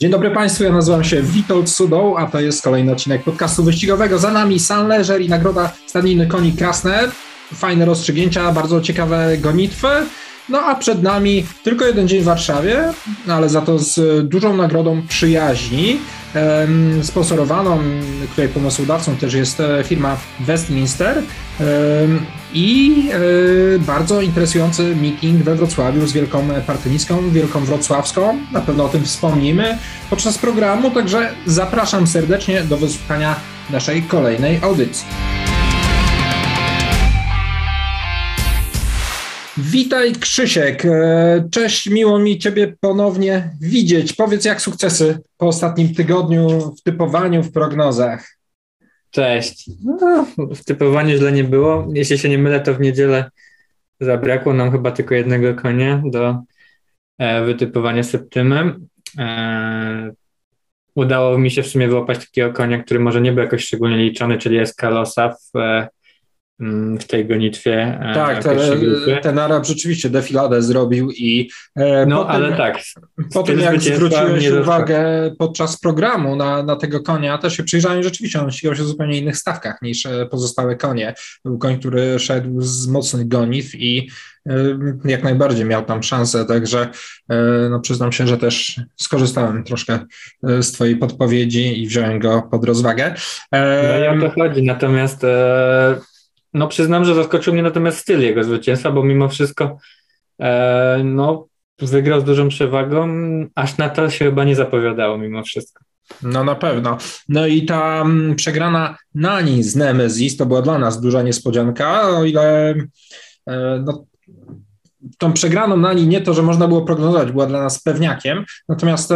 Dzień dobry Państwu, ja nazywam się Witold Sudą, a to jest kolejny odcinek podcastu wyścigowego. Za nami San Leżer i nagroda Stadniny Koni Krasne. Fajne rozstrzygnięcia, bardzo ciekawe gonitwy. No a przed nami tylko jeden dzień w Warszawie, ale za to z dużą nagrodą przyjaźni. Sponsorowaną, której pomysłodawcą też jest e, firma Westminster i e, bardzo interesujący meeting we Wrocławiu z Wielką Partynicką, Wielką Wrocławską. Na pewno o tym wspomnimy podczas programu, także zapraszam serdecznie do wysłuchania naszej kolejnej audycji. Witaj Krzysiek. E, cześć, miło mi Ciebie ponownie widzieć. Powiedz, jak sukcesy po ostatnim tygodniu w typowaniu, w prognozach? Cześć. No, w typowaniu źle nie było. Jeśli się nie mylę, to w niedzielę zabrakło nam chyba tylko jednego konia do e, wytypowania septymem. E, udało mi się w sumie wyłapać takiego konia, który może nie był jakoś szczególnie liczony, czyli jest Kalosa w Mm, w tej gonitwie. E, tak, ten, ten Arab rzeczywiście defiladę zrobił i e, no, ale tak. Po tym jak zwróciłeś uwagę podczas programu na, na tego konia, też się przyjrzałem rzeczywiście, on ścigał się w zupełnie innych stawkach niż e, pozostałe konie. Był koń, który szedł z mocnych gonitw i jak najbardziej miał tam szansę, także no przyznam się, że też skorzystałem troszkę z Twojej podpowiedzi i wziąłem go pod rozwagę. No i o to chodzi, natomiast no przyznam, że zaskoczył mnie natomiast styl jego zwycięstwa, bo mimo wszystko e, no, wygrał z dużą przewagą, aż na to się chyba nie zapowiadało mimo wszystko. No na pewno. No i ta mm, przegrana Nani z Nemesis to była dla nas duża niespodzianka, o ile e, no, tą przegraną na nie to, że można było prognozować, była dla nas pewniakiem, natomiast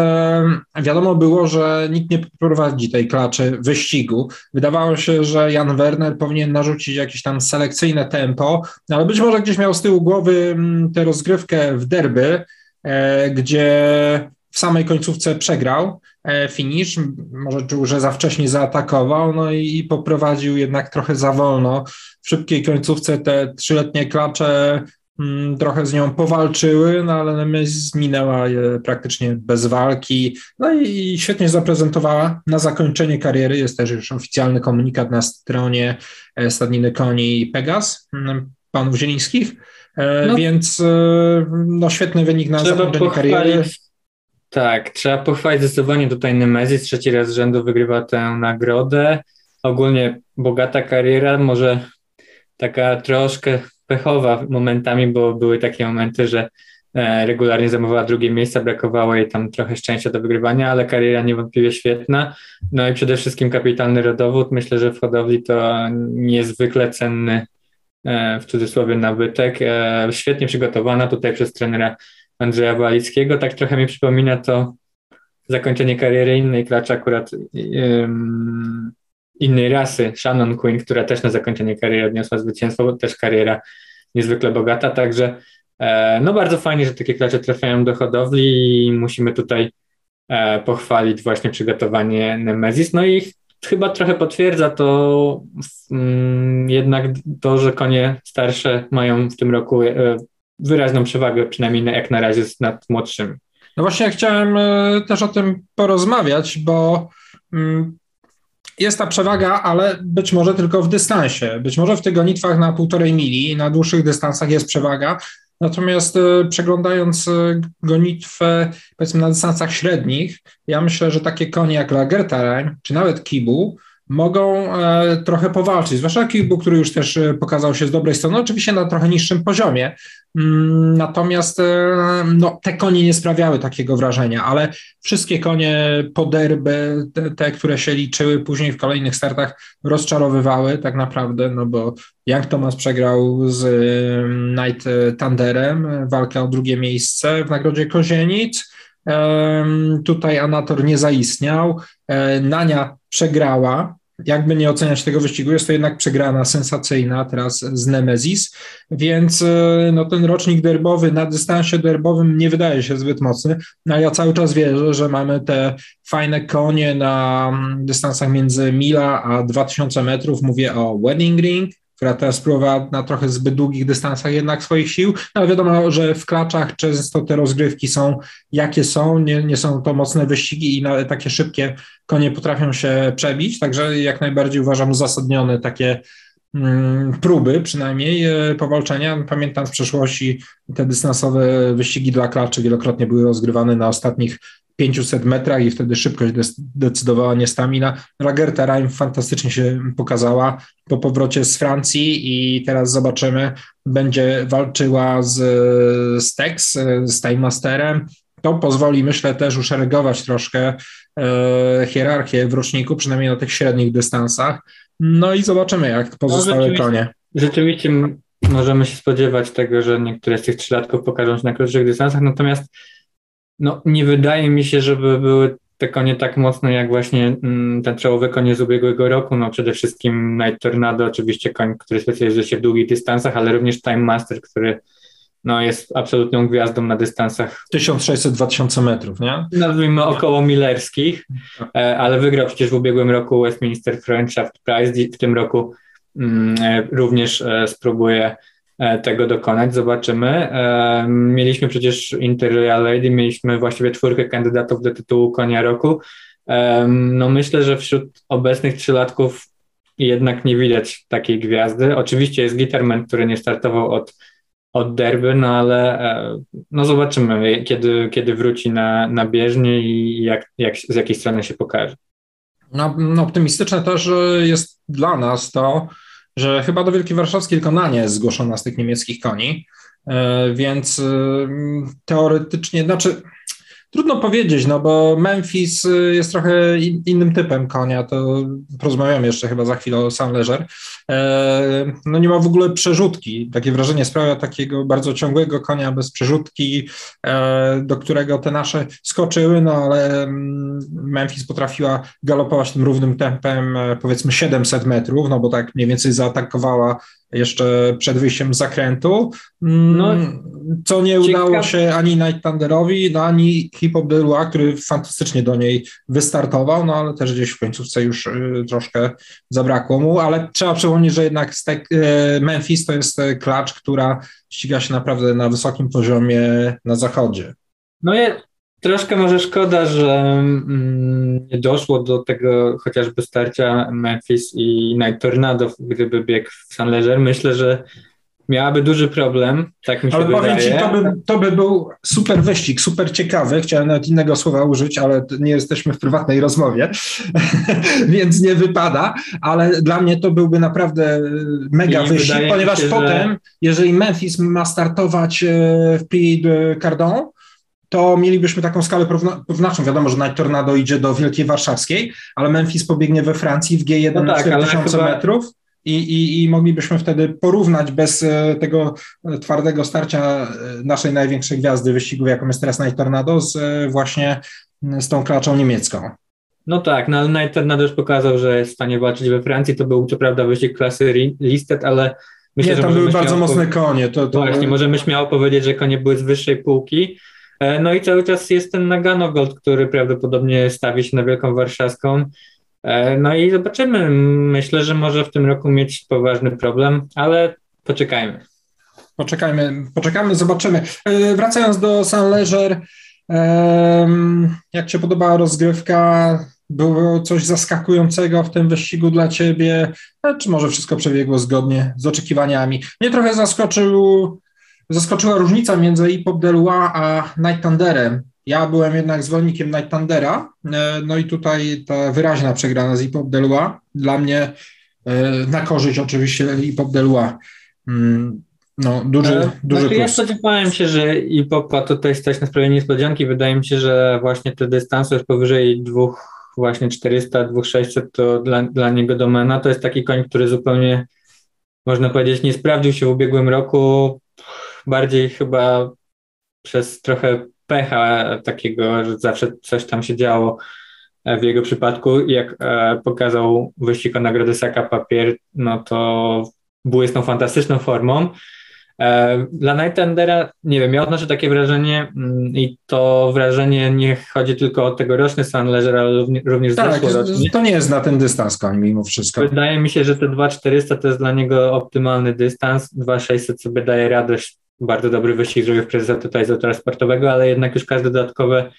wiadomo było, że nikt nie prowadzi tej klaczy wyścigu. Wydawało się, że Jan Werner powinien narzucić jakieś tam selekcyjne tempo, ale być może gdzieś miał z tyłu głowy tę rozgrywkę w derby, e, gdzie w samej końcówce przegrał e, finish, może czuł, że za wcześnie zaatakował, no i, i poprowadził jednak trochę za wolno. W szybkiej końcówce te trzyletnie klacze trochę z nią powalczyły, no ale minęła je praktycznie bez walki. No i świetnie zaprezentowała na zakończenie kariery. Jest też już oficjalny komunikat na stronie e, Stadniny Koni Pegas, mm, panów Zielińskich, e, no, więc e, no, świetny wynik na zakończenie kariery. Tak, trzeba pochwalić zdecydowanie tutaj Nemezis, trzeci raz z rzędu wygrywa tę nagrodę. Ogólnie bogata kariera, może taka troszkę pechowa momentami, bo były takie momenty, że e, regularnie zajmowała drugie miejsca, brakowało jej tam trochę szczęścia do wygrywania, ale kariera niewątpliwie świetna. No i przede wszystkim kapitalny rodowód. Myślę, że w hodowli to niezwykle cenny e, w cudzysłowie nabytek. E, świetnie przygotowana tutaj przez trenera Andrzeja Walickiego. Tak trochę mi przypomina to zakończenie kariery innej klacz akurat um, innej rasy, Shannon Quinn, która też na zakończenie kariery odniosła zwycięstwo, też kariera niezwykle bogata, także e, no bardzo fajnie, że takie klacze trafiają do hodowli i musimy tutaj e, pochwalić właśnie przygotowanie Nemesis, no i chyba trochę potwierdza to mm, jednak to, że konie starsze mają w tym roku e, wyraźną przewagę, przynajmniej jak na razie nad młodszymi. No właśnie chciałem też o tym porozmawiać, bo mm, jest ta przewaga, ale być może tylko w dystansie. Być może w tych gonitwach na półtorej mili, na dłuższych dystansach jest przewaga. Natomiast e, przeglądając e, gonitwę, powiedzmy na dystansach średnich, ja myślę, że takie konie jak Lagertarain, czy nawet Kibu, mogą e, trochę powalczyć, zwłaszcza Kibu, który już też e, pokazał się z dobrej strony, oczywiście na trochę niższym poziomie, mm, natomiast e, no, te konie nie sprawiały takiego wrażenia, ale wszystkie konie po derby, te, te, które się liczyły później w kolejnych startach rozczarowywały tak naprawdę, no bo Young Thomas przegrał z Night Thunderem walkę o drugie miejsce w nagrodzie Kozienic, Tutaj Anator nie zaistniał. Nania przegrała, jakby nie oceniać tego wyścigu, jest to jednak przegrana sensacyjna teraz z Nemesis, więc e, no, ten rocznik derbowy na dystansie derbowym nie wydaje się zbyt mocny, no, ja cały czas wierzę, że mamy te fajne konie na mm, dystansach między mila a 2000 metrów, mówię o Wedding Ring, która teraz próbowała na trochę zbyt długich dystansach jednak swoich sił, no ale wiadomo, że w klaczach często te rozgrywki są jakie są, nie, nie są to mocne wyścigi i nawet takie szybkie konie potrafią się przebić, także jak najbardziej uważam uzasadnione takie mm, próby przynajmniej e, powalczenia. Pamiętam z przeszłości te dystansowe wyścigi dla klaczy wielokrotnie były rozgrywane na ostatnich 500 metrach i wtedy szybkość decydowała, nie stamina. Lagerta Reim fantastycznie się pokazała po powrocie z Francji i teraz zobaczymy, będzie walczyła z, z Tex, z Time Masterem. To pozwoli, myślę, też uszeregować troszkę e, hierarchię w roczniku, przynajmniej na tych średnich dystansach. No i zobaczymy, jak pozostałe no, rzeczywiście, konie. Rzeczywiście możemy się spodziewać tego, że niektóre z tych trzylatków pokażą się na krótszych dystansach, natomiast no, nie wydaje mi się, żeby były te konie tak mocne jak właśnie mm, ten czołowy konie z ubiegłego roku. No przede wszystkim Night Tornado, oczywiście koń, który specjalizuje się w długich dystansach, ale również Time Master, który no, jest absolutną gwiazdą na dystansach. 1600-2000 metrów, nie? Nazwijmy około milerskich, e, ale wygrał przecież w ubiegłym roku Westminster Friendships Prize, w tym roku mm, e, również e, spróbuje tego dokonać, zobaczymy. E, mieliśmy przecież Inter Real Lady, mieliśmy właściwie czwórkę kandydatów do tytułu konia roku. E, no myślę, że wśród obecnych trzylatków jednak nie widać takiej gwiazdy. Oczywiście jest Gitarman, który nie startował od, od derby, no ale no zobaczymy, kiedy, kiedy wróci na, na bieżnię i jak, jak, z jakiej strony się pokaże. No optymistyczne też jest dla nas to, że chyba do Wielkiej Warszawskiej tylko Nanie jest zgłoszona z tych niemieckich koni, e, więc e, teoretycznie, znaczy Trudno powiedzieć, no bo Memphis y, jest trochę innym typem konia, to porozmawiamy jeszcze chyba za chwilę o Sam Leżer. E, no nie ma w ogóle przerzutki, takie wrażenie sprawia takiego bardzo ciągłego konia bez przerzutki, e, do którego te nasze skoczyły, no ale mm, Memphis potrafiła galopować tym równym tempem e, powiedzmy 700 metrów, no bo tak mniej więcej zaatakowała jeszcze przed wyjściem z zakrętu, mm, no, co nie ciekawe. udało się ani Night Thunderowi, no, ani Hip Hop Delua, który fantastycznie do niej wystartował, no ale też gdzieś w końcówce już y, troszkę zabrakło mu, ale trzeba przypomnieć, że jednak Stek, y, Memphis to jest y, klacz, która ściga się naprawdę na wysokim poziomie na zachodzie. No Troszkę może szkoda, że mm, nie doszło do tego chociażby starcia Memphis i Night Tornado, gdyby biegł w San Leger. Myślę, że miałaby duży problem, tak mi się ale wydaje. powiem ci, to by, to by był super wyścig, super ciekawy. Chciałem nawet innego słowa użyć, ale nie jesteśmy w prywatnej rozmowie, więc nie wypada, ale dla mnie to byłby naprawdę mega wyścig, ponieważ się, potem, że... jeżeli Memphis ma startować e, w Prix de Cardon, to mielibyśmy taką skalę porównawczą. Wiadomo, że Night Tornado idzie do Wielkiej Warszawskiej, ale Memphis pobiegnie we Francji w G1 no na tak, 4000 chyba... metrów. I, i, I moglibyśmy wtedy porównać bez e, tego e, twardego starcia e, naszej największej gwiazdy wyścigów, jaką jest teraz Night Tornado, z właśnie z tą klaczą niemiecką. No tak, no ale Night Tornado już pokazał, że jest w stanie walczyć we Francji. To był co prawda wyścig klasy listed, ale myślę, Nie, że tam były bardzo mocne konie. To, to... Właśnie, możemy śmiało powiedzieć, że konie były z wyższej półki. E, no i cały czas jest ten Nagano Gold, który prawdopodobnie stawi się na Wielką Warszawską. E, no i zobaczymy. Myślę, że może w tym roku mieć poważny problem, ale poczekajmy. Poczekajmy, poczekamy, zobaczymy. E, wracając do San Leger, jak Ci podobała rozgrywka? Było coś zaskakującego w tym wyścigu dla Ciebie? Czy może wszystko przebiegło zgodnie z oczekiwaniami? Mnie trochę zaskoczył zaskoczyła różnica między Hip-Hop Delua a Night Thunderem. Ja byłem jednak zwolennikiem Night Thundera, e, no i tutaj ta wyraźna przegrana z Hip-Hop Delua dla mnie e, na korzyść oczywiście Hip-Hop Delua. Mm, no, duży, e, duży znaczy, plus. Ja spodziewałem się, że hip-hopa tutaj stać na sprawie niespodzianki. Wydaje mi się, że właśnie te dystanse już powyżej dwóch, właśnie 400, 2600 to dla, dla niego domena. To jest taki koń, który zupełnie, można powiedzieć, nie sprawdził się w ubiegłym roku bardziej chyba przez trochę pecha takiego, że zawsze coś tam się działo w jego przypadku. Jak e, pokazał wyścig o nagrodę Saka Papier, no to tą fantastyczną formą. E, dla Nightendera, nie wiem, ja odnoszę takie wrażenie mm, i to wrażenie nie chodzi tylko o tegoroczny Sunleisure, ale również tak, zeszłoroczny. to nie jest na ten dystans koń mimo wszystko. Wydaje mi się, że te 2400 to jest dla niego optymalny dystans, 2600 sobie daje radość, bardzo dobry wyścig zrobił w prezentatora sportowego, ale jednak już każde dodatkowe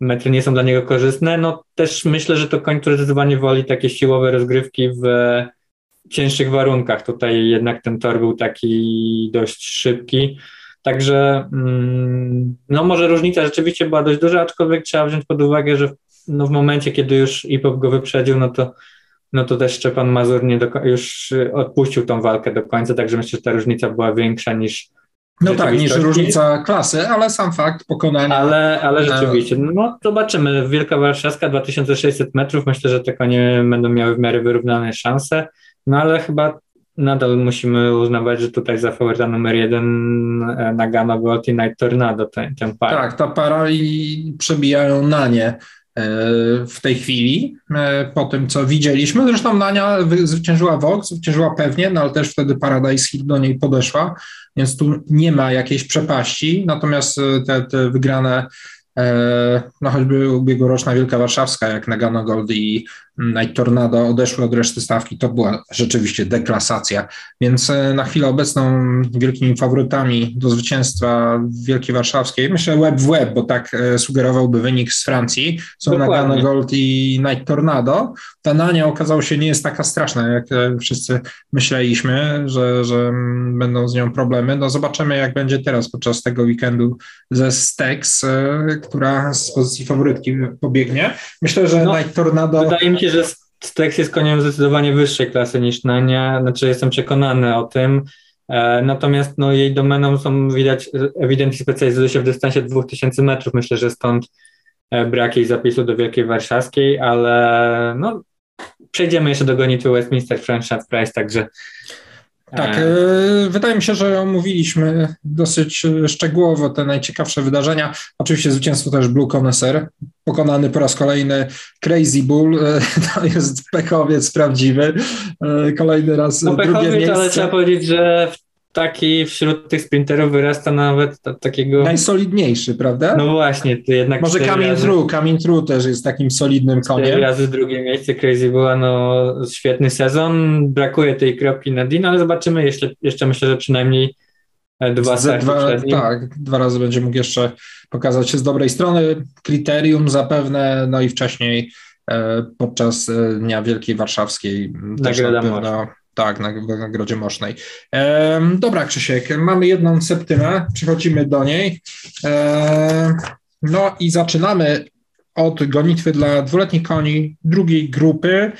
metry nie są dla niego korzystne. No też myślę, że to koń, który zdecydowanie woli takie siłowe rozgrywki w cięższych warunkach. Tutaj jednak ten tor był taki dość szybki. Także mm, no może różnica rzeczywiście była dość duża, aczkolwiek trzeba wziąć pod uwagę, że no w momencie, kiedy już IPOP go wyprzedził, no to, no to też Szczepan Mazur nie do, już odpuścił tą walkę do końca, także myślę, że ta różnica była większa niż no tak, niż różnica klasy, ale sam fakt pokonania. Ale, ale e, rzeczywiście, no zobaczymy. Wielka Warszawska 2600 metrów, myślę, że te konie będą miały w miarę wyrównane szanse. No ale chyba nadal musimy uznawać, że tutaj za faworyta numer jeden e, Nagano Gold i Night Tornado ten, ten par. Tak, ta para i przebijają na nie w tej chwili, e, po tym co widzieliśmy. Zresztą Nania zwyciężyła Vox, zwyciężyła pewnie, no ale też wtedy Paradise Hill do niej podeszła, więc tu nie ma jakiejś przepaści, natomiast te, te wygrane no choćby ubiegłoroczna Wielka Warszawska, jak Nagano Gold i Night Tornado odeszły od reszty stawki, to była rzeczywiście deklasacja. Więc e, na chwilę obecną wielkimi faworytami do zwycięstwa Wielkiej Warszawskiej, myślę web w web, bo tak e, sugerowałby wynik z Francji, są Dokładnie. Nagano Gold i Night Tornado. Ta Nania okazała się nie jest taka straszna, jak e, wszyscy myśleliśmy, że, że mm, będą z nią problemy. No zobaczymy, jak będzie teraz podczas tego weekendu ze Stex, która z pozycji faworytki pobiegnie. Myślę, że no, Night Tornado że Stex jest koniem zdecydowanie wyższej klasy niż Nania, znaczy jestem przekonany o tym. E, natomiast no, jej domeną są widać, ewidentnie specjalizuje się w dystansie 2000 metrów. Myślę, że stąd e, brak jej zapisu do Wielkiej Warszawskiej, ale no, przejdziemy jeszcze do gonitwy Westminster Franchise Prize, także tak, e. E, wydaje mi się, że omówiliśmy dosyć e, szczegółowo te najciekawsze wydarzenia. Oczywiście zwycięstwo też Blue Connoisseur, pokonany po raz kolejny Crazy Bull, to jest pechowiec prawdziwy, kolejny raz no, drugie pechowiec, miejsce. ale trzeba powiedzieć, że w taki wśród tych sprinterów wyrasta nawet takiego... Najsolidniejszy, prawda? No właśnie, to jednak... Może Kamin razy... True, Kamin True też jest takim solidnym koniem. Cztery razy drugie miejsce, Crazy była, no świetny sezon, brakuje tej kropki na Dean, ale zobaczymy, jeszcze, jeszcze myślę, że przynajmniej e, dwa starty dwa, Tak, dwa razy będzie mógł jeszcze pokazać się z dobrej strony, kryterium zapewne, no i wcześniej e, podczas e, Dnia Wielkiej Warszawskiej Nagroda pewno tak, na, w Nagrodzie Mosznej. Dobra, Krzysiek, mamy jedną septymę, przechodzimy do niej. No i zaczynamy od gonitwy dla dwuletnich koni drugiej grupy.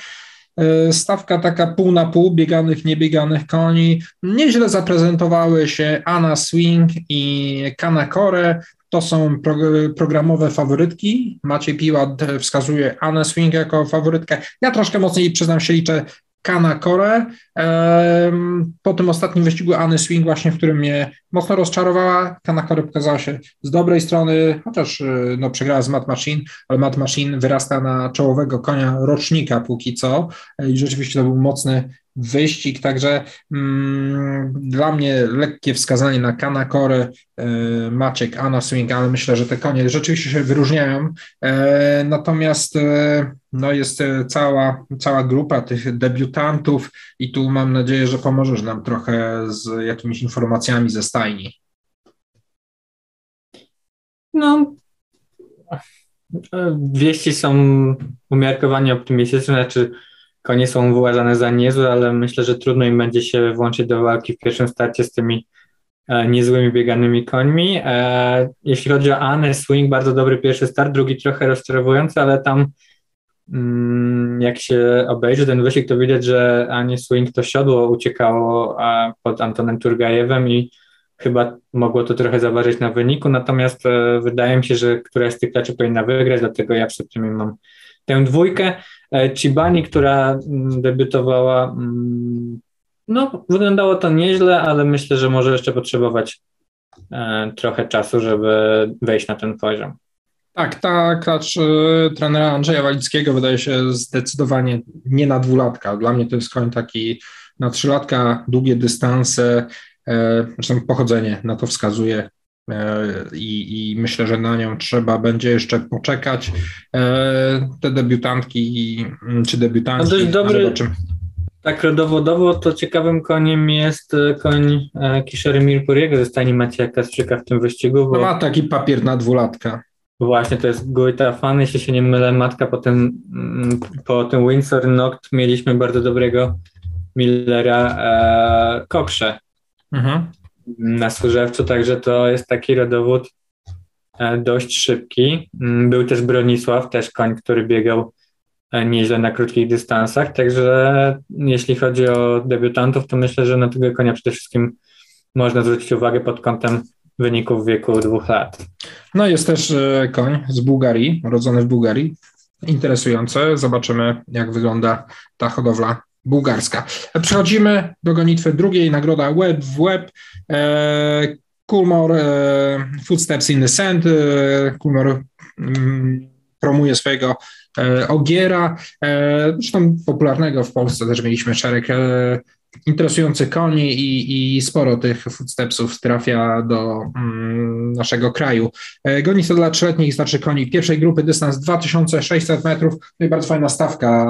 E, stawka taka pół na pół, bieganych, niebieganych koni. Nieźle zaprezentowały się Anna Swing i Kanakore. To są pro, programowe faworytki. Maciej Piłat wskazuje Anna Swing jako faworytkę. Ja troszkę mocniej, przyznam się, liczę Kana Kore. Po tym ostatnim wyścigu Anny Swing, właśnie w którym mnie mocno rozczarowała, Kana Kore pokazała się z dobrej strony, chociaż y, no, przegrała z Matt Machine, ale Matt Machine wyrasta na czołowego konia rocznika póki co i rzeczywiście to był mocny wyścig, także mm, dla mnie lekkie wskazanie na Kanakory, e, Maciek, Anna Swing, ale myślę, że te konie rzeczywiście się wyróżniają, e, natomiast e, no jest e, cała, cała grupa tych debiutantów i tu mam nadzieję, że pomożesz nam trochę z jakimiś informacjami ze stajni. No, wieści są umiarkowanie optymistyczne, znaczy konie są uważane za niezłe, ale myślę, że trudno im będzie się włączyć do walki w pierwszym starcie z tymi e, niezłymi bieganymi końmi. E, jeśli chodzi o Anne Swing, bardzo dobry pierwszy start, drugi trochę rozczarowujący, ale tam mm, jak się obejrzy ten wyścig, to widać, że Annie Swing to siodło uciekało pod Antonem Turgajewem i chyba mogło to trochę zaważyć na wyniku, natomiast e, wydaje mi się, że któraś z tych klaczy powinna wygrać, dlatego ja przed tym mam tę dwójkę. E, Chibani, która mm, debiutowała, mm, no wyglądało to nieźle, ale myślę, że może jeszcze potrzebować e, trochę czasu, żeby wejść na ten poziom. Tak, ta klacz e, trenera Andrzeja Walickiego wydaje się zdecydowanie nie na dwulatka. Dla mnie to jest koń taki na trzylatka, długie dystanse, zresztą pochodzenie na to wskazuje i, i, myślę, że na nią trzeba będzie jeszcze poczekać. Te debiutantki czy debiutanci. No dobry, zobaczymy. Tak rodowodowo to ciekawym koniem jest e, koń e, Kishery Mirpuriego ze stajni Macieja Kastrzyka w tym wyścigu. Bo... No ma taki papier na dwulatka. Właśnie, to jest Goita Fan, jeśli się nie mylę, matka po tym, mm, po tym Windsor Noct mieliśmy bardzo dobrego Millera e, Kokrze mhm. Na Służewcu, także to jest taki rodowód e, dość szybki. Mm, był też Bronisław, też koń, który biegał E, nieźle na krótkich dystansach, także jeśli chodzi o debiutantów, to myślę, że na tego konia przede wszystkim można zwrócić uwagę pod kątem wyników wieku dwóch lat. No jest też e, koń z Bułgarii, rodzony w Bułgarii. Interesujące. Zobaczymy, jak wygląda ta hodowla bułgarska. Przechodzimy do gonitwy drugiej, nagroda Web w Web. E, Coolmore e, Footsteps in the Sand. E, Coolmore mm, promuje swojego E, Ogiera, e, zresztą popularnego w Polsce też mieliśmy szereg e, interesujących koni i, i sporo tych footstepsów trafia do mm, naszego kraju. Goni to dla trzyletnich starszych koni pierwszej grupy, dystans 2600 metrów, no i bardzo fajna stawka.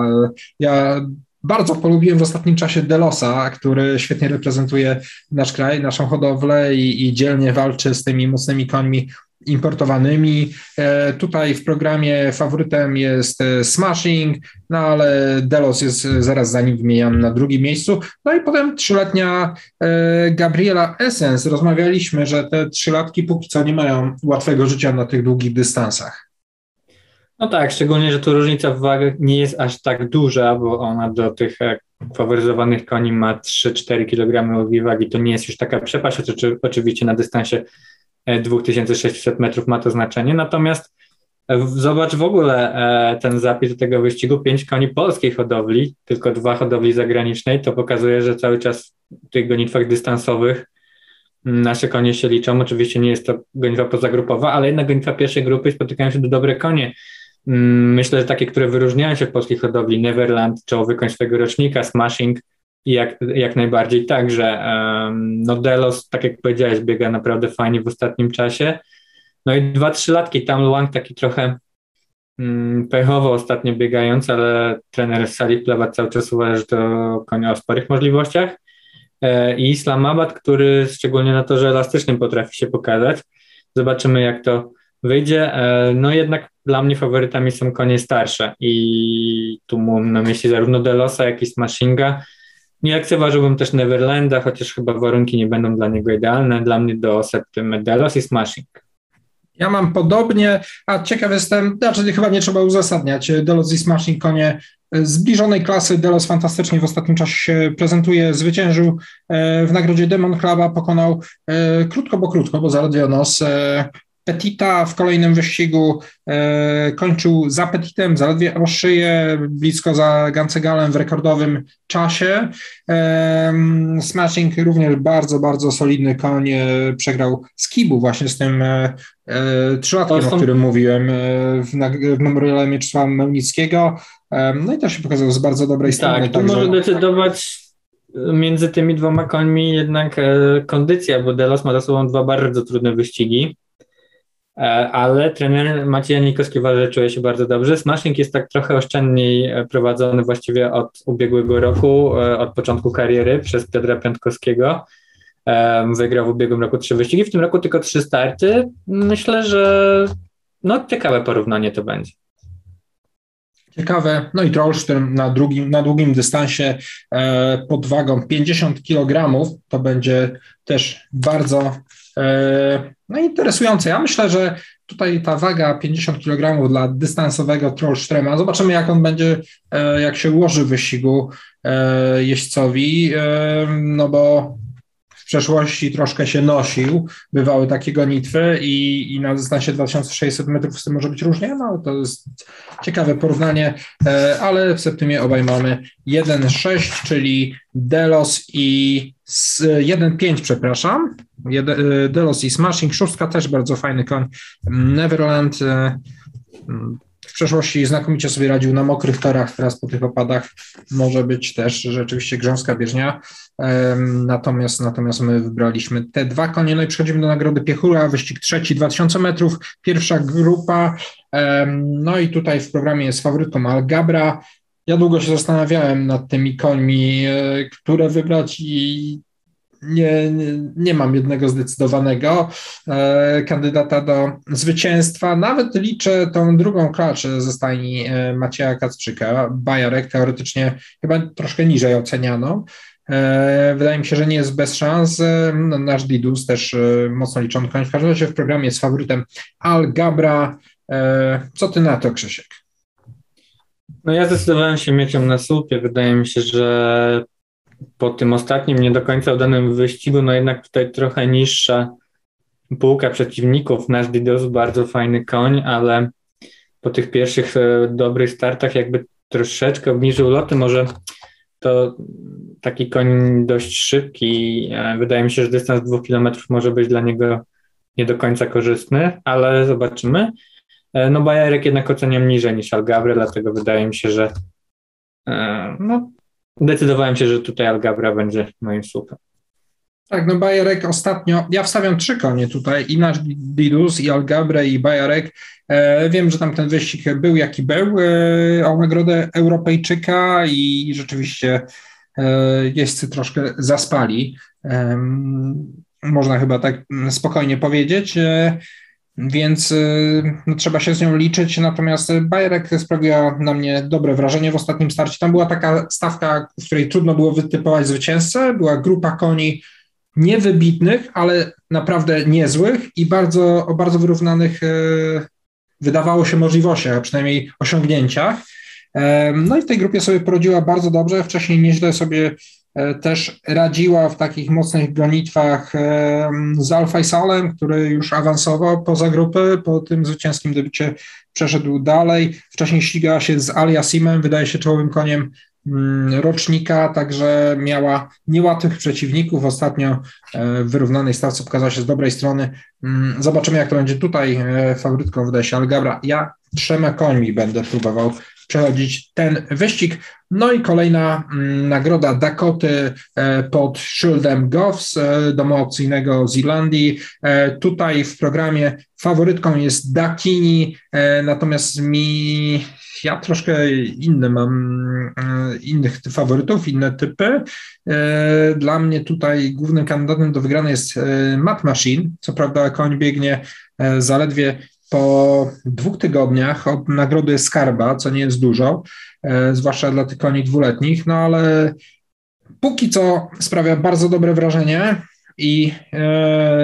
Ja bardzo polubiłem w ostatnim czasie Delosa, który świetnie reprezentuje nasz kraj, naszą hodowlę i, i dzielnie walczy z tymi mocnymi końmi importowanymi. E, tutaj w programie faworytem jest e, Smashing, no ale Delos jest zaraz za nim wymieniany na drugim miejscu. No i potem trzyletnia e, Gabriela Essence. Rozmawialiśmy, że te trzylatki póki co nie mają łatwego życia na tych długich dystansach. No tak, szczególnie, że tu różnica w wagach nie jest aż tak duża, bo ona do tych faworyzowanych koni ma 3-4 kg wagi. To nie jest już taka przepaść, oczywiście na dystansie 2600 e, metrów ma to znaczenie. Natomiast e, zobacz w ogóle e, ten zapis do tego wyścigu, pięć koni polskiej hodowli, tylko dwa hodowli zagranicznej, to pokazuje, że cały czas w tych gonitwach dystansowych nasze konie się liczą. Oczywiście nie jest to gonitwa pozagrupowa, ale jednak gonitwa pierwszej grupy spotykają się do dobre konie. Mm, myślę, że takie, które wyróżniają się w polskiej hodowli, Neverland, czołowy koń swojego rocznika, Smashing, jak, jak najbardziej tak, że um, no Delos, tak jak powiedziałeś, biega naprawdę fajnie w ostatnim czasie. No i dwa, trzy latki, tam Luang taki trochę um, pechowo ostatnio biegając, ale trener Salih Plewa cały czas uważa, że to konia o sporych możliwościach. E, I Islamabad, który szczególnie na torze elastycznym potrafi się pokazać. Zobaczymy, jak to wyjdzie. E, no jednak dla mnie faworytami są konie starsze i tu mam na myśli zarówno Delosa, jak i Smashinga nie lekceważyłbym też Neverlanda, chociaż chyba warunki nie będą dla niego idealne. Dla mnie do Septy Medelos i Smashing. Ja mam podobnie, a ciekaw jestem, znaczy chyba nie trzeba uzasadniać, Delos i Smashing konie zbliżonej klasy. Delos fantastycznie w ostatnim czasie się prezentuje, zwyciężył e, w nagrodzie Demon Cluba, pokonał e, krótko, bo krótko, bo zaledwie nos e, Petita w kolejnym wyścigu e, kończył za Petitem, zaledwie o szyję, blisko za Gancegalem w rekordowym czasie. E, Smashing również bardzo, bardzo solidny koń, e, przegrał z Kibu właśnie z tym e, e trzylatkiem, są... o którym mówiłem e, w, w memoriale Mieczysława Mełnickiego. No i to się pokazało z bardzo dobrej strony. Tak, tu także... może decydować między tymi dwoma końmi jednak kondycja, bo Delos ma za sobą dwa bardzo trudne wyścigi ale trener Maciej Janikowski uważa, że czuje się bardzo dobrze. Smashing jest tak trochę oszczędniej e, prowadzony właściwie od ubiegłego roku, e, od początku kariery przez Piotra Piątkowskiego. Wygrał w ubiegłym roku trzy wyścigi, w tym roku tylko trzy starty. Myślę, że no ciekawe porównanie to będzie. Ciekawe. No i Trollstern na, drugim, na długim dystansie e, pod wagą 50 kg to będzie też bardzo e, no interesujące. Ja myślę, że tutaj ta waga 50 kg dla dystansowego Trollstrema, zobaczymy jak on będzie, e, jak się ułoży w wyścigu e, jeźdźcowi, e, no bo przeszłości troszkę się nosił, bywały takie gonitwy i, i na dystansie 2600 metrów z tym może być różnie, no to jest ciekawe porównanie, ale w Septymie obaj mamy 1,6, czyli Delos i 1,5 przepraszam, Y, Delos i Smashing, szóstka też bardzo fajny koń. Neverland y, w przeszłości znakomicie sobie radził na mokrych torach, teraz po tych opadach może być też rzeczywiście grząska bieżnia. Natomiast, natomiast my wybraliśmy te dwa konie. No i przechodzimy do nagrody Piechura, wyścig trzeci, 2000 metrów, pierwsza grupa. No i tutaj w programie jest faworytką Algabra. Ja długo się zastanawiałem nad tymi końmi, e, które wybrać i nie, nie, mam jednego zdecydowanego e, kandydata do zwycięstwa. Nawet liczę tą drugą klaczę ze stajni e, Macieja Kacprzyka. Bajarek teoretycznie chyba troszkę niżej oceniano. E, wydaje mi się, że nie jest bez szans. No, nasz Didus też mocno liczony. W każdym razie w programie jest faworytem Al Gabra. Co ty na to, Krzysiek? No ja zdecydowałem się mieczem na słupie. Wydaje mi się, że po tym ostatnim, nie do końca udanym wyścigu, no jednak tutaj trochę niższa półka przeciwników. Nasz Didos bardzo fajny koń, ale po tych pierwszych dobrych startach jakby troszeczkę obniżył loty. Może to taki koń dość szybki. E, wydaje mi się, że dystans dwóch kilometrów może być dla niego nie do końca korzystny, ale zobaczymy. E, no Bajarek jednak oceniam niżej niż Algabry, dlatego wydaje mi się, że e, no, decydowałem się, że tutaj Algabra będzie moim słupem. Tak, no Bajarek ostatnio, ja wstawiam trzy konie tutaj, i nasz Didus, i Algabre, i Bajarek. E, wiem, że tam ten wyścig był jaki był e, o nagrodę Europejczyka i rzeczywiście e, jeźdźcy troszkę zaspali. E, można chyba tak spokojnie powiedzieć. Więc e, no, trzeba się z nią liczyć. Natomiast Bajerek sprawiła na mnie dobre wrażenie w ostatnim starcie. Tam była taka stawka, w której trudno było wytypować zwycięzcę. Była grupa koni niewybitnych, ale naprawdę niezłych i bardzo, o bardzo wyrównanych, e, wydawało się, możliwościach, a przynajmniej osiągnięciach. No i w tej grupie sobie poradziła bardzo dobrze. Wcześniej nieźle sobie też radziła w takich mocnych gonitwach z Alfa Salem, który już awansował poza grupy, po tym zwycięskim debiucie przeszedł dalej. Wcześniej ścigała się z Aliasimem, wydaje się czołowym koniem Mm, rocznika, także miała niełatwych przeciwników. Ostatnio e, w wyrównanej stawce pokazała się z dobrej strony. Mm, zobaczymy, jak to będzie tutaj. E, faworytką wydaje się Algabra. Ja trzema końmi będę próbował przechodzić ten wyścig. No i kolejna mm, nagroda Dakoty e, pod szyldem Goffs, domu aukcyjnego z Irlandii. Tutaj w programie faworytką jest Dakini, natomiast mi ja troszkę inne mam, e, innych faworytów, inne typy. E, dla mnie tutaj głównym kandydatem do wygranej jest e, Matt Machine. Co prawda koń biegnie zaledwie po dwóch tygodniach od nagrody Skarba, co nie jest dużo, zwłaszcza dla tych koni dwuletnich, no ale póki co sprawia bardzo dobre wrażenie i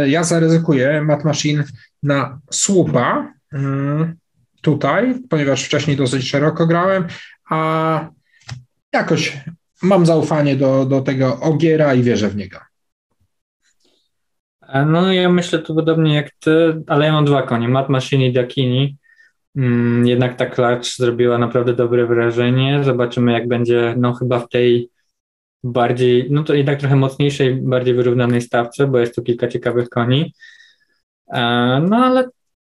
ja zaryzykuję Matt Machine na słupa. Mm, tutaj, ponieważ wcześniej dosyć szeroko grałem, a jakoś mam zaufanie do, do tego Ogiera i wierzę w niego. No ja myślę tu podobnie jak ty, ale ja mam dwa konie, Mat Machine i Dakini. Mm, jednak ta klacz zrobiła naprawdę dobre wrażenie. Zobaczymy jak będzie, no chyba w tej bardziej, no to jednak trochę mocniejszej, bardziej wyrównanej stawce, bo jest tu kilka ciekawych koni. E, no ale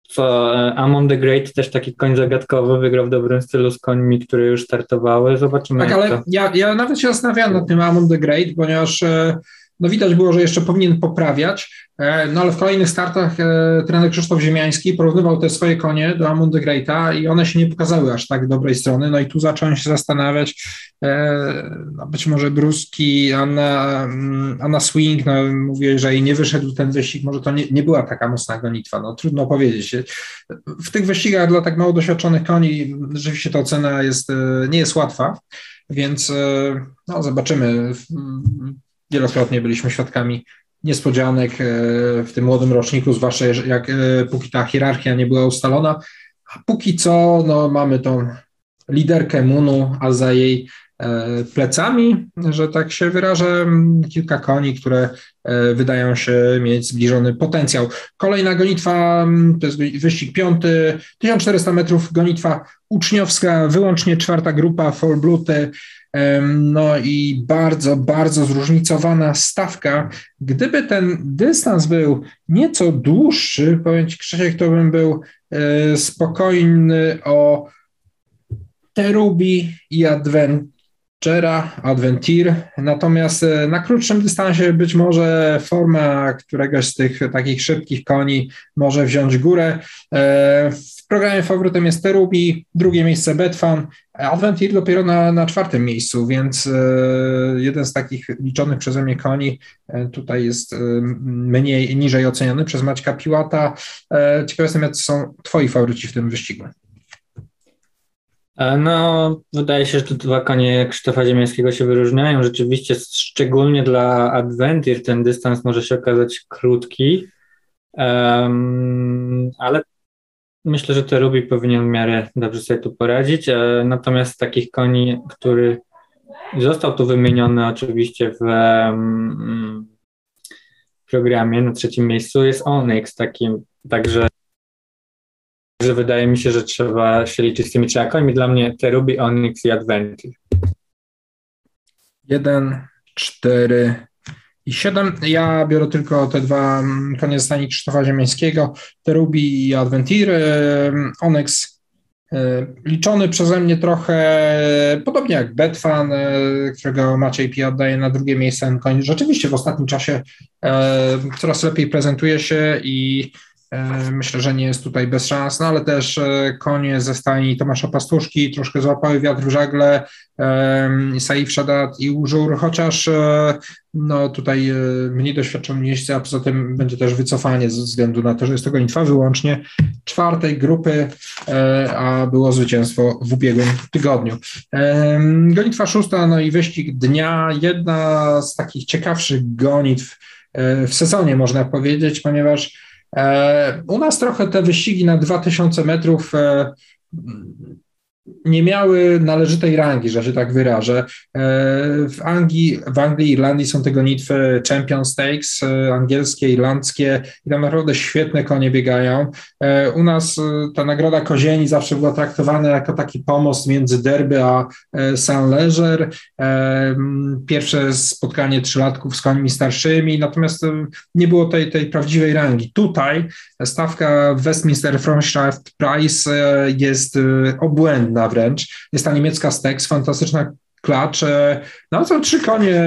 co e, Amon the Great też taki koń zagadkowy, wygrał w dobrym stylu z końmi, które już startowały. Zobaczymy. Tak, ale ja, ja nawet się zastanawiałem nad tym Amon the Great, ponieważ e, no widać było, że jeszcze powinien poprawiać, e, no ale w kolejnych startach e, trener Krzysztof Ziemiański porównywał te swoje konie do Amon de Greata i one się nie pokazały aż tak dobrej strony, no i tu zacząłem się zastanawiać, e, no być może Bruski, Anna, mm, Anna Swing, no mówię, że jej nie wyszedł ten wyścig, może to nie, nie była taka mocna gonitwa, no trudno powiedzieć. W tych wyścigach dla tak mało doświadczonych koni rzeczywiście ta ocena jest, nie jest łatwa, więc no, zobaczymy wielokrotnie byliśmy świadkami niespodzianek e, w tym młodym roczniku, zwłaszcza jak e, póki ta hierarchia nie była ustalona. A póki co no, mamy tą liderkę Munu, a za jej e, plecami, że tak się wyrażę, kilka koni, które wydają się mieć zbliżony potencjał. Kolejna gonitwa, to jest wyścig piąty, 1400 metrów, gonitwa uczniowska, wyłącznie czwarta grupa, Full Bluty, no i bardzo, bardzo zróżnicowana stawka. Gdyby ten dystans był nieco dłuższy, powiem Ci Krzysiek, to bym był e, spokojny o Terubi i Adventera, Adventir. Natomiast e, na krótszym dystansie być może forma któregoś z tych takich szybkich koni może wziąć górę. E, w programie faworytem jest Terubi, drugie miejsce Betfan, Adventir dopiero na, na czwartym miejscu, więc jeden z takich liczonych przeze mnie koni tutaj jest mniej, niżej oceniony przez Maćka Piłata. Ciekaw jestem, jacy są twoi faworyci w tym wyścigu. E, no, wydaje się, że tu dwa konie Krzysztofa Ziemiańskiego się wyróżniają. Rzeczywiście, szczególnie dla Adventure ten dystans może się okazać krótki, um, ale myślę, że to Ruby powinien w miarę dobrze sobie tu poradzić. E, natomiast takich koni, który został tu wymieniony oczywiście w um, programie na trzecim miejscu jest Onyx, takim, także Także wydaje mi się, że trzeba się liczyć z tymi trzema końmi. Dla mnie te Ruby, Onyx i Adventure. 1, 4 i 7. Ja biorę tylko te dwa mm, konie stani Krzysztofa Ziemiańskiego, te Ruby i Adventure. Onyx e, liczony przeze mnie trochę podobnie jak Betfan, e, którego Maciej Pi oddaje na drugie miejsce. Koń rzeczywiście w ostatnim czasie e, coraz lepiej prezentuje się i E, myślę, że nie jest tutaj bez szans, no ale też e, konie ze stajni Tomasza Pastuszki troszkę złapały wiatr w żagle, Saif Shadat i Użur, chociaż e, no tutaj mniej doświadczony jeźdźcy, a poza tym będzie też wycofanie ze względu na to, że jest to gonitwa wyłącznie czwartej grupy, a było zwycięstwo w ubiegłym tygodniu. Gonitwa szósta, no i wyścig dnia, jedna z takich ciekawszych gonitw w sezonie można powiedzieć, ponieważ E, u nas trochę te wyścigi na 2000 metrów e, nie miały należytej rangi, że się tak wyrażę. E, w Anglii, w Anglii Irlandii są te gonitwy Champion Stakes, e, angielskie, irlandzkie i tam naprawdę świetne konie biegają. E, u nas ta nagroda Kozieni zawsze była traktowana jako taki pomost między derby a Saint-Leger. Pierwsze spotkanie trzylatków z końmi starszymi, natomiast nie było tej, tej prawdziwej rangi. Tutaj stawka Westminster Franchise Price jest obłędna wręcz. Jest ta niemiecka Stex, fantastyczna klacz. No są trzy konie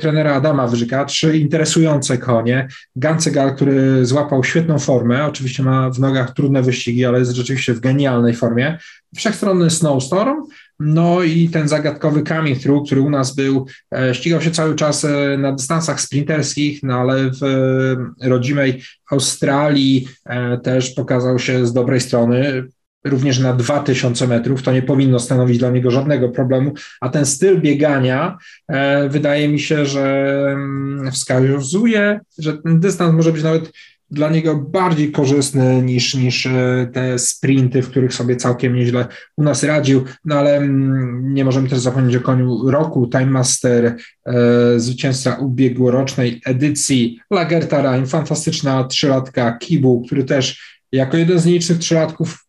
trenera Adama Wyżyka, trzy interesujące konie. Gancegal, który złapał świetną formę, oczywiście ma w nogach trudne wyścigi, ale jest rzeczywiście w genialnej formie. Wszechstronny Snowstorm, no i ten zagadkowy Coming Through, który u nas był, e, ścigał się cały czas e, na dystansach sprinterskich, no ale w e, rodzimej Australii też pokazał się z dobrej strony również na 2000 metrów, to nie powinno stanowić dla niego żadnego problemu, a ten styl biegania e, wydaje mi się, że mm, wskazuje, że ten dystans może być nawet dla niego bardziej korzystny niż, niż e, te sprinty, w których sobie całkiem nieźle u nas radził, no ale mm, nie możemy też zapomnieć o koniu roku, Time Master, e, zwycięzca ubiegłorocznej edycji, Lagerta Rhein, fantastyczna trzylatka Kibu, który też jako jeden z nielicznych trzylatków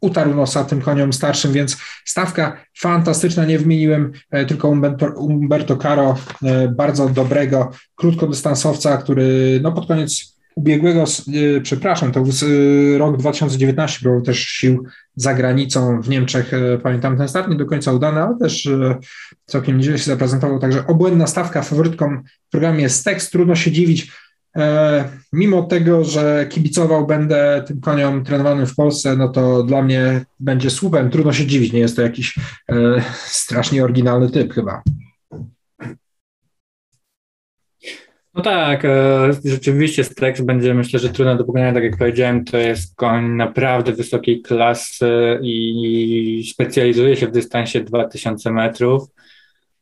utarł nosa tym koniom starszym, więc stawka fantastyczna, nie wymieniłem e, tylko Umberto, Caro, e, bardzo dobrego krótkodystansowca, który no pod koniec ubiegłego, e, przepraszam, to rok 2019, był też sił za granicą w Niemczech, pamiętam ten start, nie do końca udany, ale też całkiem nieźle się zaprezentował, także obłędna stawka faworytką w programie jest tekst, trudno się dziwić, mimo tego, że kibicował będę tym koniom trenowanym w Polsce, no to dla mnie będzie słupem. Trudno się dziwić, nie jest to jakiś e, strasznie oryginalny typ chyba. No tak, e, rzeczywiście Strex będzie myślę, że trudno do pokonania, tak jak powiedziałem, to jest koń naprawdę wysokiej klasy i specjalizuje się w dystansie 2000 metrów.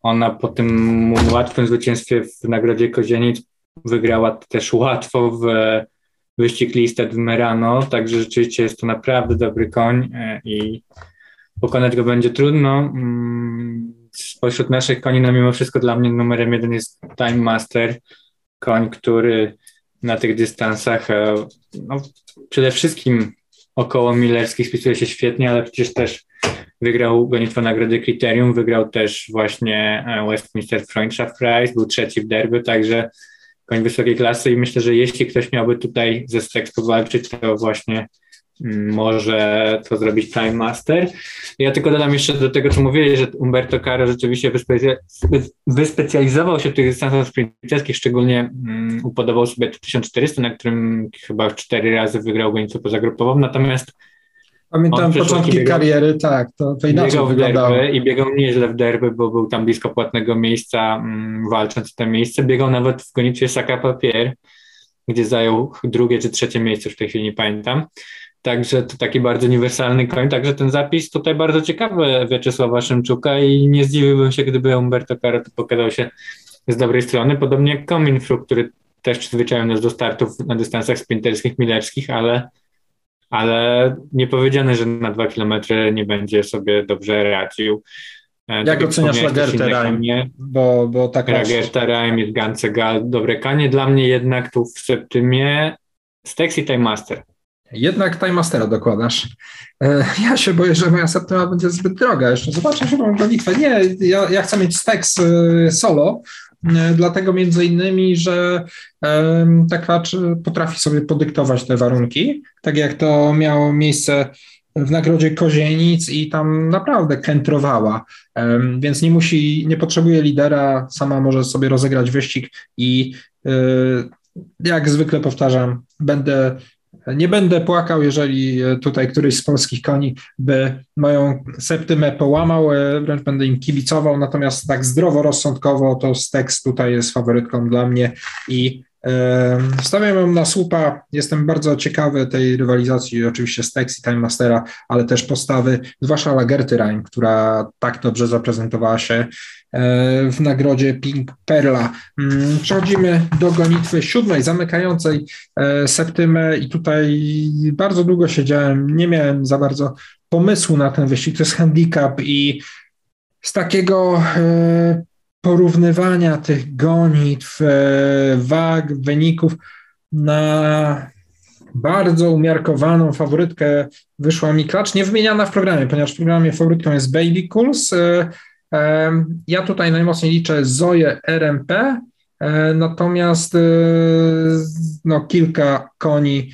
Ona po tym łatwym zwycięstwie w Nagrodzie Kozienic wygrała też łatwo w wyścig listed w Merano, także rzeczywiście jest to naprawdę dobry koń e, i pokonać go będzie trudno. Mm, spośród naszych koni, no mimo wszystko dla mnie numerem jeden jest Time Master, koń, który na tych dystansach e, no, przede wszystkim około Millerskich spisuje się świetnie, ale przecież też wygrał gonitwo nagrody Kryterium, wygrał też właśnie e, Westminster Freundschaft Prize, był trzeci w derby, także koń wysokiej klasy i myślę, że jeśli ktoś miałby tutaj ze Strex powalczyć, to właśnie mm, może to zrobić Time Master. Ja tylko dodam jeszcze do tego, co mówiłeś, że Umberto Caro rzeczywiście wyspecjalizował się w tych dystansach sprinterskich, szczególnie um, upodobał sobie 1400, na którym chyba cztery razy wygrał gonicę pozagrupową, natomiast Pamiętam początki biegał, kariery, tak, to, to inaczej biegał wyglądało. I biegał nieźle w derby, bo był tam blisko płatnego miejsca, mm, walcząc o to miejsce. Biegał nawet w gonitwie Saka Papier, gdzie zajął drugie czy trzecie miejsce, w tej chwili nie pamiętam. Także to taki bardzo uniwersalny koń, także ten zapis tutaj bardzo ciekawy Wieczysława Szymczuka i nie zdziwiłbym się, gdyby Umberto Caro pokazał się z dobrej strony, podobnie jak Cominfru, który też przyzwyczaił nas do startów na dystansach sprinterskich, milerskich, ale ale nie powiedziane, że na dwa kilometry nie będzie sobie dobrze radził. E, Jak oceniasz Lagertę Rime? Bo, bo tak Lagerta Rime, Jedgance Gal, dobre kanie. Dla mnie jednak tu w Septymie Stex i Time Master. Jednak Time Mastera dokładasz. E, ja się boję, że moja Septyma będzie zbyt droga. Jeszcze zobaczę mam gonitwę. Nie, ja, ja chcę mieć Stex e, solo, dlatego między innymi, że ta klacz potrafi sobie podyktować te warunki, tak jak to miało miejsce w nagrodzie Kozienic i tam naprawdę kętrowała, więc nie musi, nie potrzebuje lidera, sama może sobie rozegrać wyścig i e, jak zwykle powtarzam, będę nie będę płakał, jeżeli e, tutaj któryś z polskich koni by moją septymę połamał, e, wręcz będę im kibicował, natomiast tak zdroworozsądkowo to Stex tutaj jest faworytką dla mnie i Stawiam ją na słupa. Jestem bardzo ciekawy tej rywalizacji, oczywiście Stex i Time Mastera, ale też postawy, zwłaszcza Lagerty Rhein, która tak dobrze zaprezentowała się e, w nagrodzie Pink Perla. Mm, przechodzimy do gonitwy siódmej, zamykającej e, septymę i tutaj bardzo długo siedziałem, nie miałem za bardzo pomysłu na ten wyścig, to jest handicap i z takiego e, porównywania tych gonitw, e, wag, wyników na bardzo umiarkowaną faworytkę wyszła mi klacz, nie wymieniana w programie, ponieważ w programie faworytką jest Baby Cools. E, e, ja tutaj najmocniej liczę Zoję RMP, natomiast no, kilka koni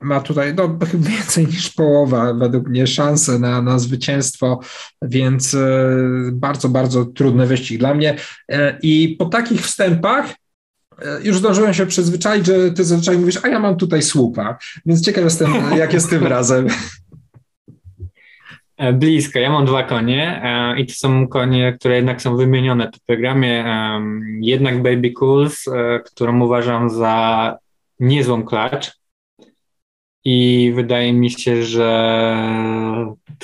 ma tutaj no, więcej niż połowa według mnie szansę na, na zwycięstwo, więc e, bardzo, bardzo trudny wyścig dla mnie. E, I po takich wstępach e, już zdążyłem się przyzwyczaić, że ty zazwyczaj mówisz, a ja mam tutaj słupa, więc ciekaw jestem, jak jest tym razem. Blisko. Ja mam dwa konie i to są konie, które jednak są wymienione w programie. Jednak Baby Cools, którą uważam za niezłą klacz i wydaje mi się, że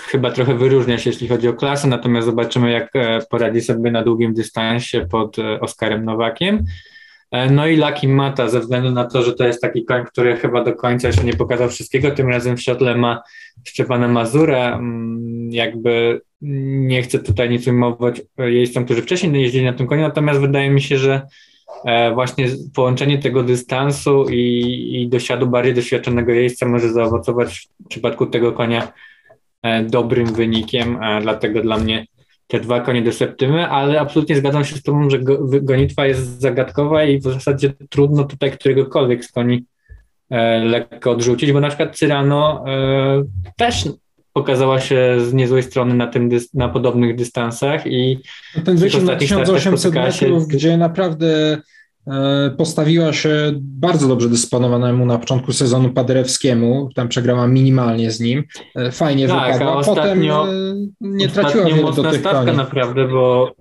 chyba trochę wyróżnia się, jeśli chodzi o klasę, natomiast zobaczymy, jak e, poradzi sobie na długim dystansie pod e, Oskarem Nowakiem. E, no i Lucky Mata, ze względu na to, że to jest taki koń, który chyba do końca jeszcze nie pokazał wszystkiego, tym razem w siotle ma Szczepana Mazura, mm, jakby nie chcę tutaj nic ujmować jeźdźcom, którzy wcześniej jeździli na tym koniu, natomiast wydaje mi się, że właśnie połączenie tego dystansu i, i dosiadu bardziej doświadczonego jeźdźca może zaowocować w przypadku tego konia e, dobrym wynikiem, dlatego dla mnie te dwa konie do septymy, ale absolutnie zgadzam się z Tobą, że gonitwa jest zagadkowa i w zasadzie trudno tutaj któregokolwiek z koni e, lekko odrzucić, bo na przykład Cyrano też pokazała się z niezłej strony na, tym, na podobnych dystansach i no ten wyścig na 1800 metrów, się... gdzie naprawdę e, postawiła się bardzo dobrze dysponowanemu na początku sezonu Paderewskiemu, tam przegrała minimalnie z nim, e, fajnie tak, wypadła, a ostatnio, potem nie traciła wiele do tych koni. naprawdę, bo,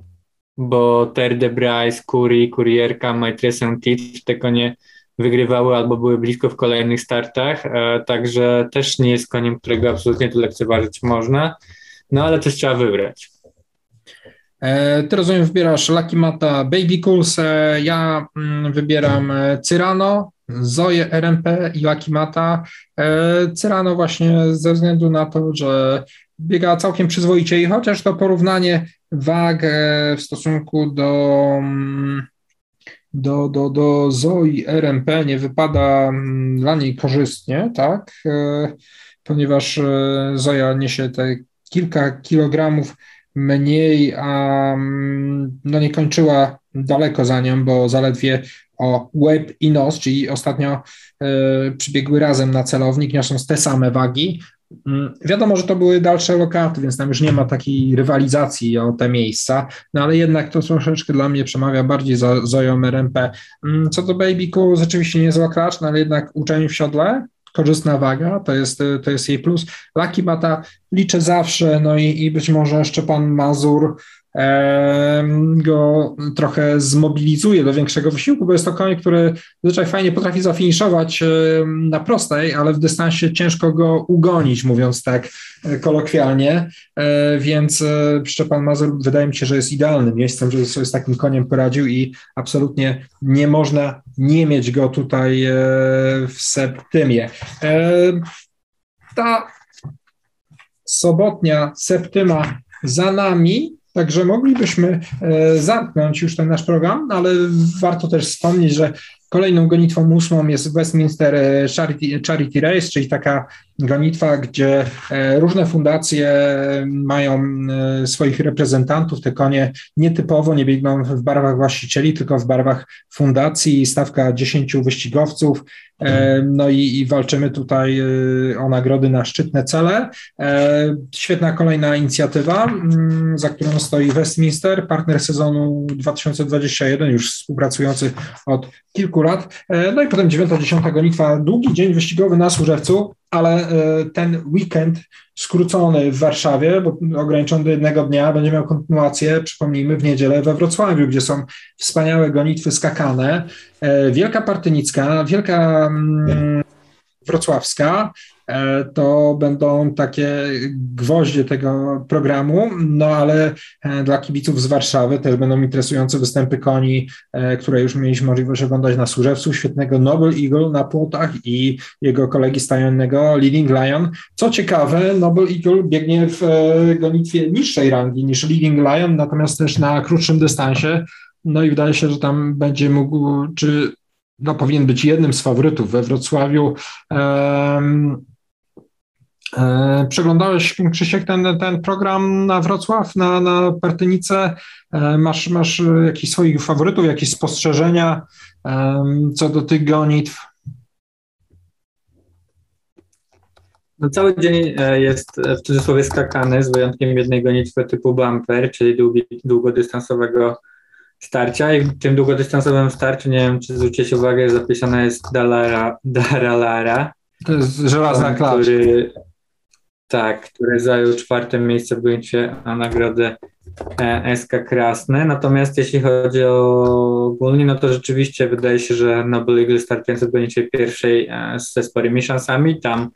bo Ter de Bryce, Curie, Kurierka, Maitre Saint-Tit, te konie wygrywały albo były blisko w kolejnych startach, e, także też nie jest koniem, którego absolutnie tu lekceważyć można, no ale też trzeba wybrać. E, ty rozumiem, wybierasz Lucky Mata Baby Cools, e, ja mm, wybieram Cyrano, Zoe RMP i Lucky Mata. Cyrano właśnie ze względu na to, że biega całkiem przyzwoicie i chociaż to porównanie wag w stosunku do mm, do, do, do ZOI RMP nie wypada mm, dla niej korzystnie, tak? E, ponieważ e, Zoja niesie te kilka kilogramów mniej, a mm, no nie kończyła daleko za nią, bo zaledwie o łeb i nos, czyli ostatnio y, przybiegły razem na celownik, niosąc te same wagi. Mm, wiadomo, że to były dalsze lokaty, więc tam już nie ma takiej rywalizacji o te miejsca, no ale jednak to troszeczkę dla mnie przemawia bardziej za Zoją RMP. Mm, co do Babyku, rzeczywiście niezła klacz, no ale jednak uczeń w siodle, korzystna waga, to jest, to jest jej plus. Lucky Bata liczę zawsze, no i, i być może Szczepan Mazur go trochę zmobilizuje do większego wysiłku, bo jest to koń, który zazwyczaj fajnie potrafi zafiniszować na prostej, ale w dystansie ciężko go ugonić, mówiąc tak e, kolokwialnie, e, więc e, Szczepan Mazur wydaje mi się, że jest idealnym miejscem, żeby sobie z takim koniem poradził i absolutnie nie można nie mieć go tutaj w Septymie. Ta sobotnia Septyma za nami, Także moglibyśmy e, zamknąć już ten nasz program, ale warto też wspomnieć, że Kolejną gonitwą ósmą jest Westminster e, Charity, Charity Race, czyli taka gonitwa, gdzie e, różne fundacje mają swoich reprezentantów. Te konie nietypowo nie biegną w barwach właścicieli, tylko w barwach fundacji. Stawka 10 wyścigowców. No i, i walczymy tutaj o nagrody na szczytne cele. Świetna kolejna inicjatywa, mm, za którą stoi Westminster, partner sezonu 2021, już współpracujący od kilku lat. E, no i potem dziewiąta, dziesiąta gonitwa, długi dzień wyścigowy na Służewcu, ale e, ten weekend skrócony w Warszawie, bo ograniczony do jednego dnia, będzie miał kontynuację, przypomnijmy, w niedzielę we Wrocławiu, gdzie są wspaniałe gonitwy skakane, e, Wielka Partynicka, Wielka mm, Wrocławska, to będą takie gwoździe tego programu, no ale e, dla kibiców z Warszawy też będą interesujące występy koni, e, które już mieliśmy możliwość oglądać na Służewcu, świetnego Noble Eagle na płotach i jego kolegi stajennego Leading Lion. Co ciekawe, Noble Eagle biegnie w gonitwie niższej rangi niż Leading Lion, natomiast też na krótszym dystansie, no i wydaje się, że tam będzie mógł, czy no, powinien być jednym z faworytów we Wrocławiu. E, przeglądałeś, Krzysiek, ten, ten program na Wrocław, na, na Partynicę? E, masz, masz jakichś swoich faworytów, jakieś spostrzeżenia co do tych gonitw? No cały dzień e, jest w cudzysłowie skakany, z wyjątkiem jednej gonitwy typu bumper, czyli długi, długodystansowego starcia i w tym długodystansowym starciu, nie wiem czy zwróciłeś uwagę, zapisana jest Dalara, Daralara. To jest żelazna klacz. Który, tak, który zajął czwarte miejsce w gonitwie na nagrodę e, SK Krasne. Natomiast jeśli chodzi o ogólnie, no to rzeczywiście wydaje się, że Noble Eagle startujący w gonitwie pierwszej e, ze sporymi szansami. Tam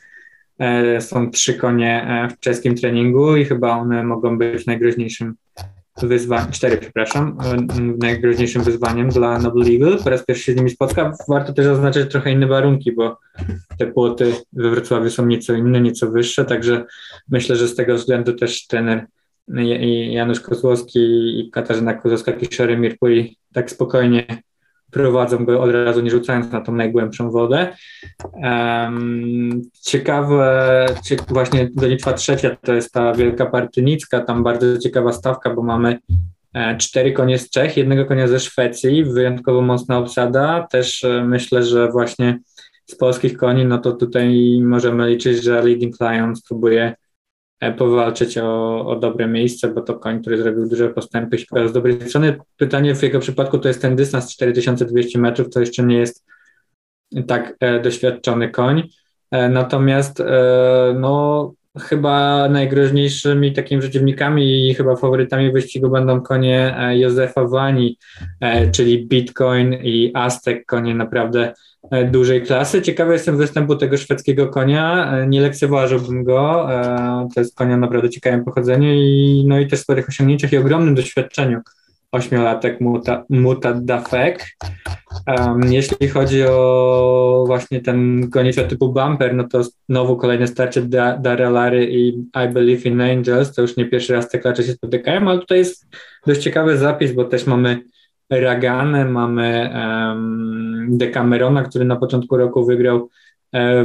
e, są trzy konie w czeskim treningu i chyba one mogą być najgroźniejszym wyzwaniem, cztery, przepraszam, najgroźniejszym wyzwaniem dla Noble Eagle. Po raz pierwszy się z nimi spotka. Warto też zaznaczyć trochę inne warunki, bo te płoty we Wrocławiu są nieco inne, nieco wyższe, także myślę, że z tego względu też trener Janusz Kozłowski i Katarzyna Kozłowska-Kiszory Mirpuri tak spokojnie prowadzą go od razu, nie rzucając na tą najgłębszą wodę. Um, ciekawe, cie, właśnie gonitwa trzecia to jest ta Wielka Partynicka, tam bardzo ciekawa stawka, bo mamy e, cztery konie z Czech, jednego konia ze Szwecji, wyjątkowo mocna obsada, też e, myślę, że właśnie z polskich koni, no to tutaj możemy liczyć, że Leading Lion spróbuje powalczyć o, o dobre miejsce, bo to koń, który zrobił duże postępy z dobrej strony. Pytanie w jego przypadku to jest ten dystans 4200 metrów, to jeszcze nie jest tak e, doświadczony koń. E, natomiast e, no, chyba najgroźniejszymi takimi przeciwnikami i chyba faworytami wyścigu będą konie e, Józefa Wani, e, czyli Bitcoin i Aztek, konie naprawdę E, dużej klasy. Ciekawy jestem występu tego szwedzkiego konia. Nie lekceważyłbym go. To jest konia naprawdę ciekawym pochodzeniu i, no i też sporych osiągnięciach i ogromnym doświadczeniu. Ośmiolatek Muta, Muta Dafek. Um, jeśli chodzi o właśnie ten gonitwa typu bumper, no to znowu kolejne starcie da, Daria Lary i I Believe in Angels. To już nie pierwszy raz te klacze się spotykają, ale tutaj jest dość ciekawy zapis, bo też mamy Raganę, mamy um, Decamerona, który na początku roku wygrał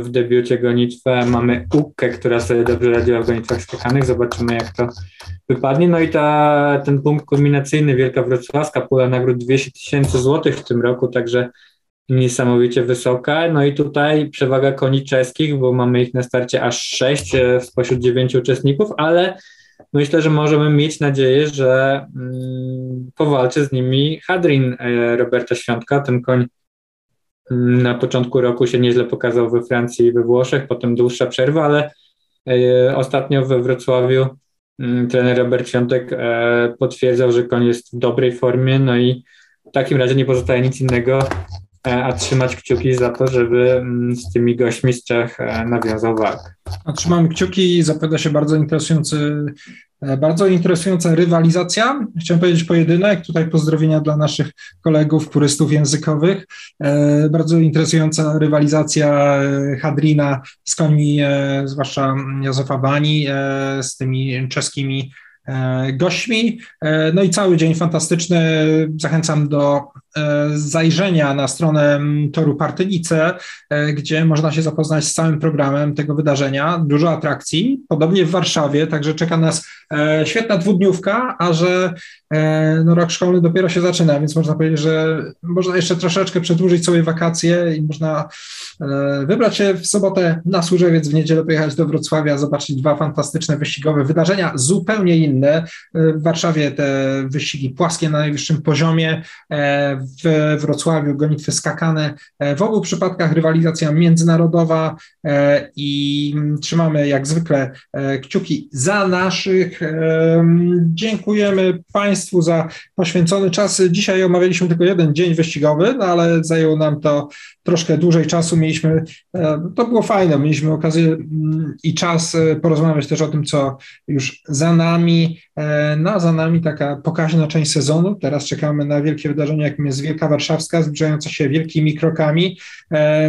w debiucie gonitwę. Mamy Ukkę, która sobie dobrze radziła w gonitwach skakanych. Zobaczymy, jak to wypadnie. No i ta, ten punkt kulminacyjny, Wielka Wrocławska, pula nagród 200 tysięcy złotych w tym roku, także niesamowicie wysoka. No i tutaj przewaga koni czeskich, bo mamy ich na starcie aż sześć e, spośród dziewięciu uczestników, ale myślę, że możemy mieć nadzieję, że mm, powalczy z nimi Hadrin e, Roberta Świątka. Ten koń na początku roku się nieźle pokazał we Francji i we Włoszech, potem dłuższa przerwa, ale e, ostatnio we Wrocławiu mm, trener Robert Świątek potwierdzał, że koń jest w dobrej formie, no i w takim razie nie pozostaje nic innego, E, a trzymać kciuki za to, żeby mm, z tymi gośćmi z Czech e, nawiązał walkę. A trzymamy kciuki i zapowiada się bardzo interesujący e, bardzo interesująca rywalizacja. Chciałem powiedzieć pojedynek. Tutaj pozdrowienia dla naszych kolegów, turystów językowych. Bardzo interesująca rywalizacja Hadrina z końmi, zwłaszcza Józefa Bani, z tymi czeskimi gośćmi. No i cały dzień fantastyczny. Zachęcam do E, zajrzenia na stronę toru Partynice, e, gdzie można się zapoznać z całym programem tego wydarzenia. Dużo atrakcji, podobnie w Warszawie, także czeka nas e, świetna dwudniówka, a że no, rok szkolny dopiero się zaczyna, więc można powiedzieć, że można jeszcze troszeczkę przedłużyć sobie wakacje i można wybrać się w sobotę na Służewiec, w niedzielę pojechać do Wrocławia, zobaczyć dwa fantastyczne wyścigowe wydarzenia, zupełnie inne. W Warszawie te wyścigi płaskie na najwyższym poziomie, w Wrocławiu gonitwy skakane. E, w obu przypadkach rywalizacja międzynarodowa e, i trzymamy jak zwykle e, kciuki za naszych. Dziękujemy Państwu za poświęcony czas. Dzisiaj omawialiśmy tylko jeden dzień wyścigowy, no ale zajęło nam to troszkę dłużej czasu. Mieliśmy, to było fajne, mieliśmy okazję mm, i czas porozmawiać też o tym, co już za nami. No, za nami taka pokaźna część sezonu. Teraz czekamy na wielkie wydarzenia, jakim jest Wielka Warszawska, zbliżająca się wielkimi krokami.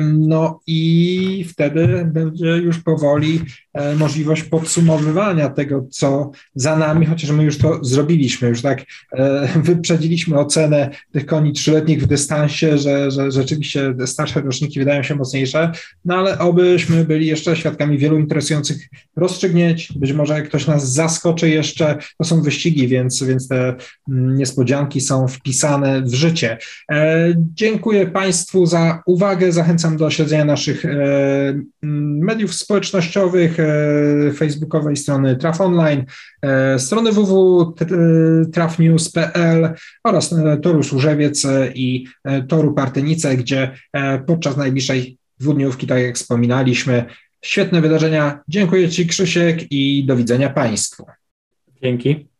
No i wtedy będzie już powoli e, możliwość podsumowywania tego, co za nami, chociaż my już to zrobiliśmy, już tak e, wyprzedziliśmy ocenę tych koni trzyletnich w dystansie, że, że rzeczywiście starsze roczniki wydają się mocniejsze, no ale obyśmy byli jeszcze świadkami wielu interesujących rozstrzygnięć, być może ktoś nas zaskoczy jeszcze, to są wyścigi, więc, więc te mm, niespodzianki są wpisane w życie. E, dziękuję Państwu za uwagę. Zachęcam do śledzenia naszych e, mediów społecznościowych, e, facebookowej strony Traf Online, strony www.trafnews.pl oraz Toru Służewiec i Toru Partynice, gdzie podczas najbliższej dwudniówki, tak jak wspominaliśmy, świetne wydarzenia. Dziękuję Ci Krzysiek i do widzenia Państwu. Dzięki.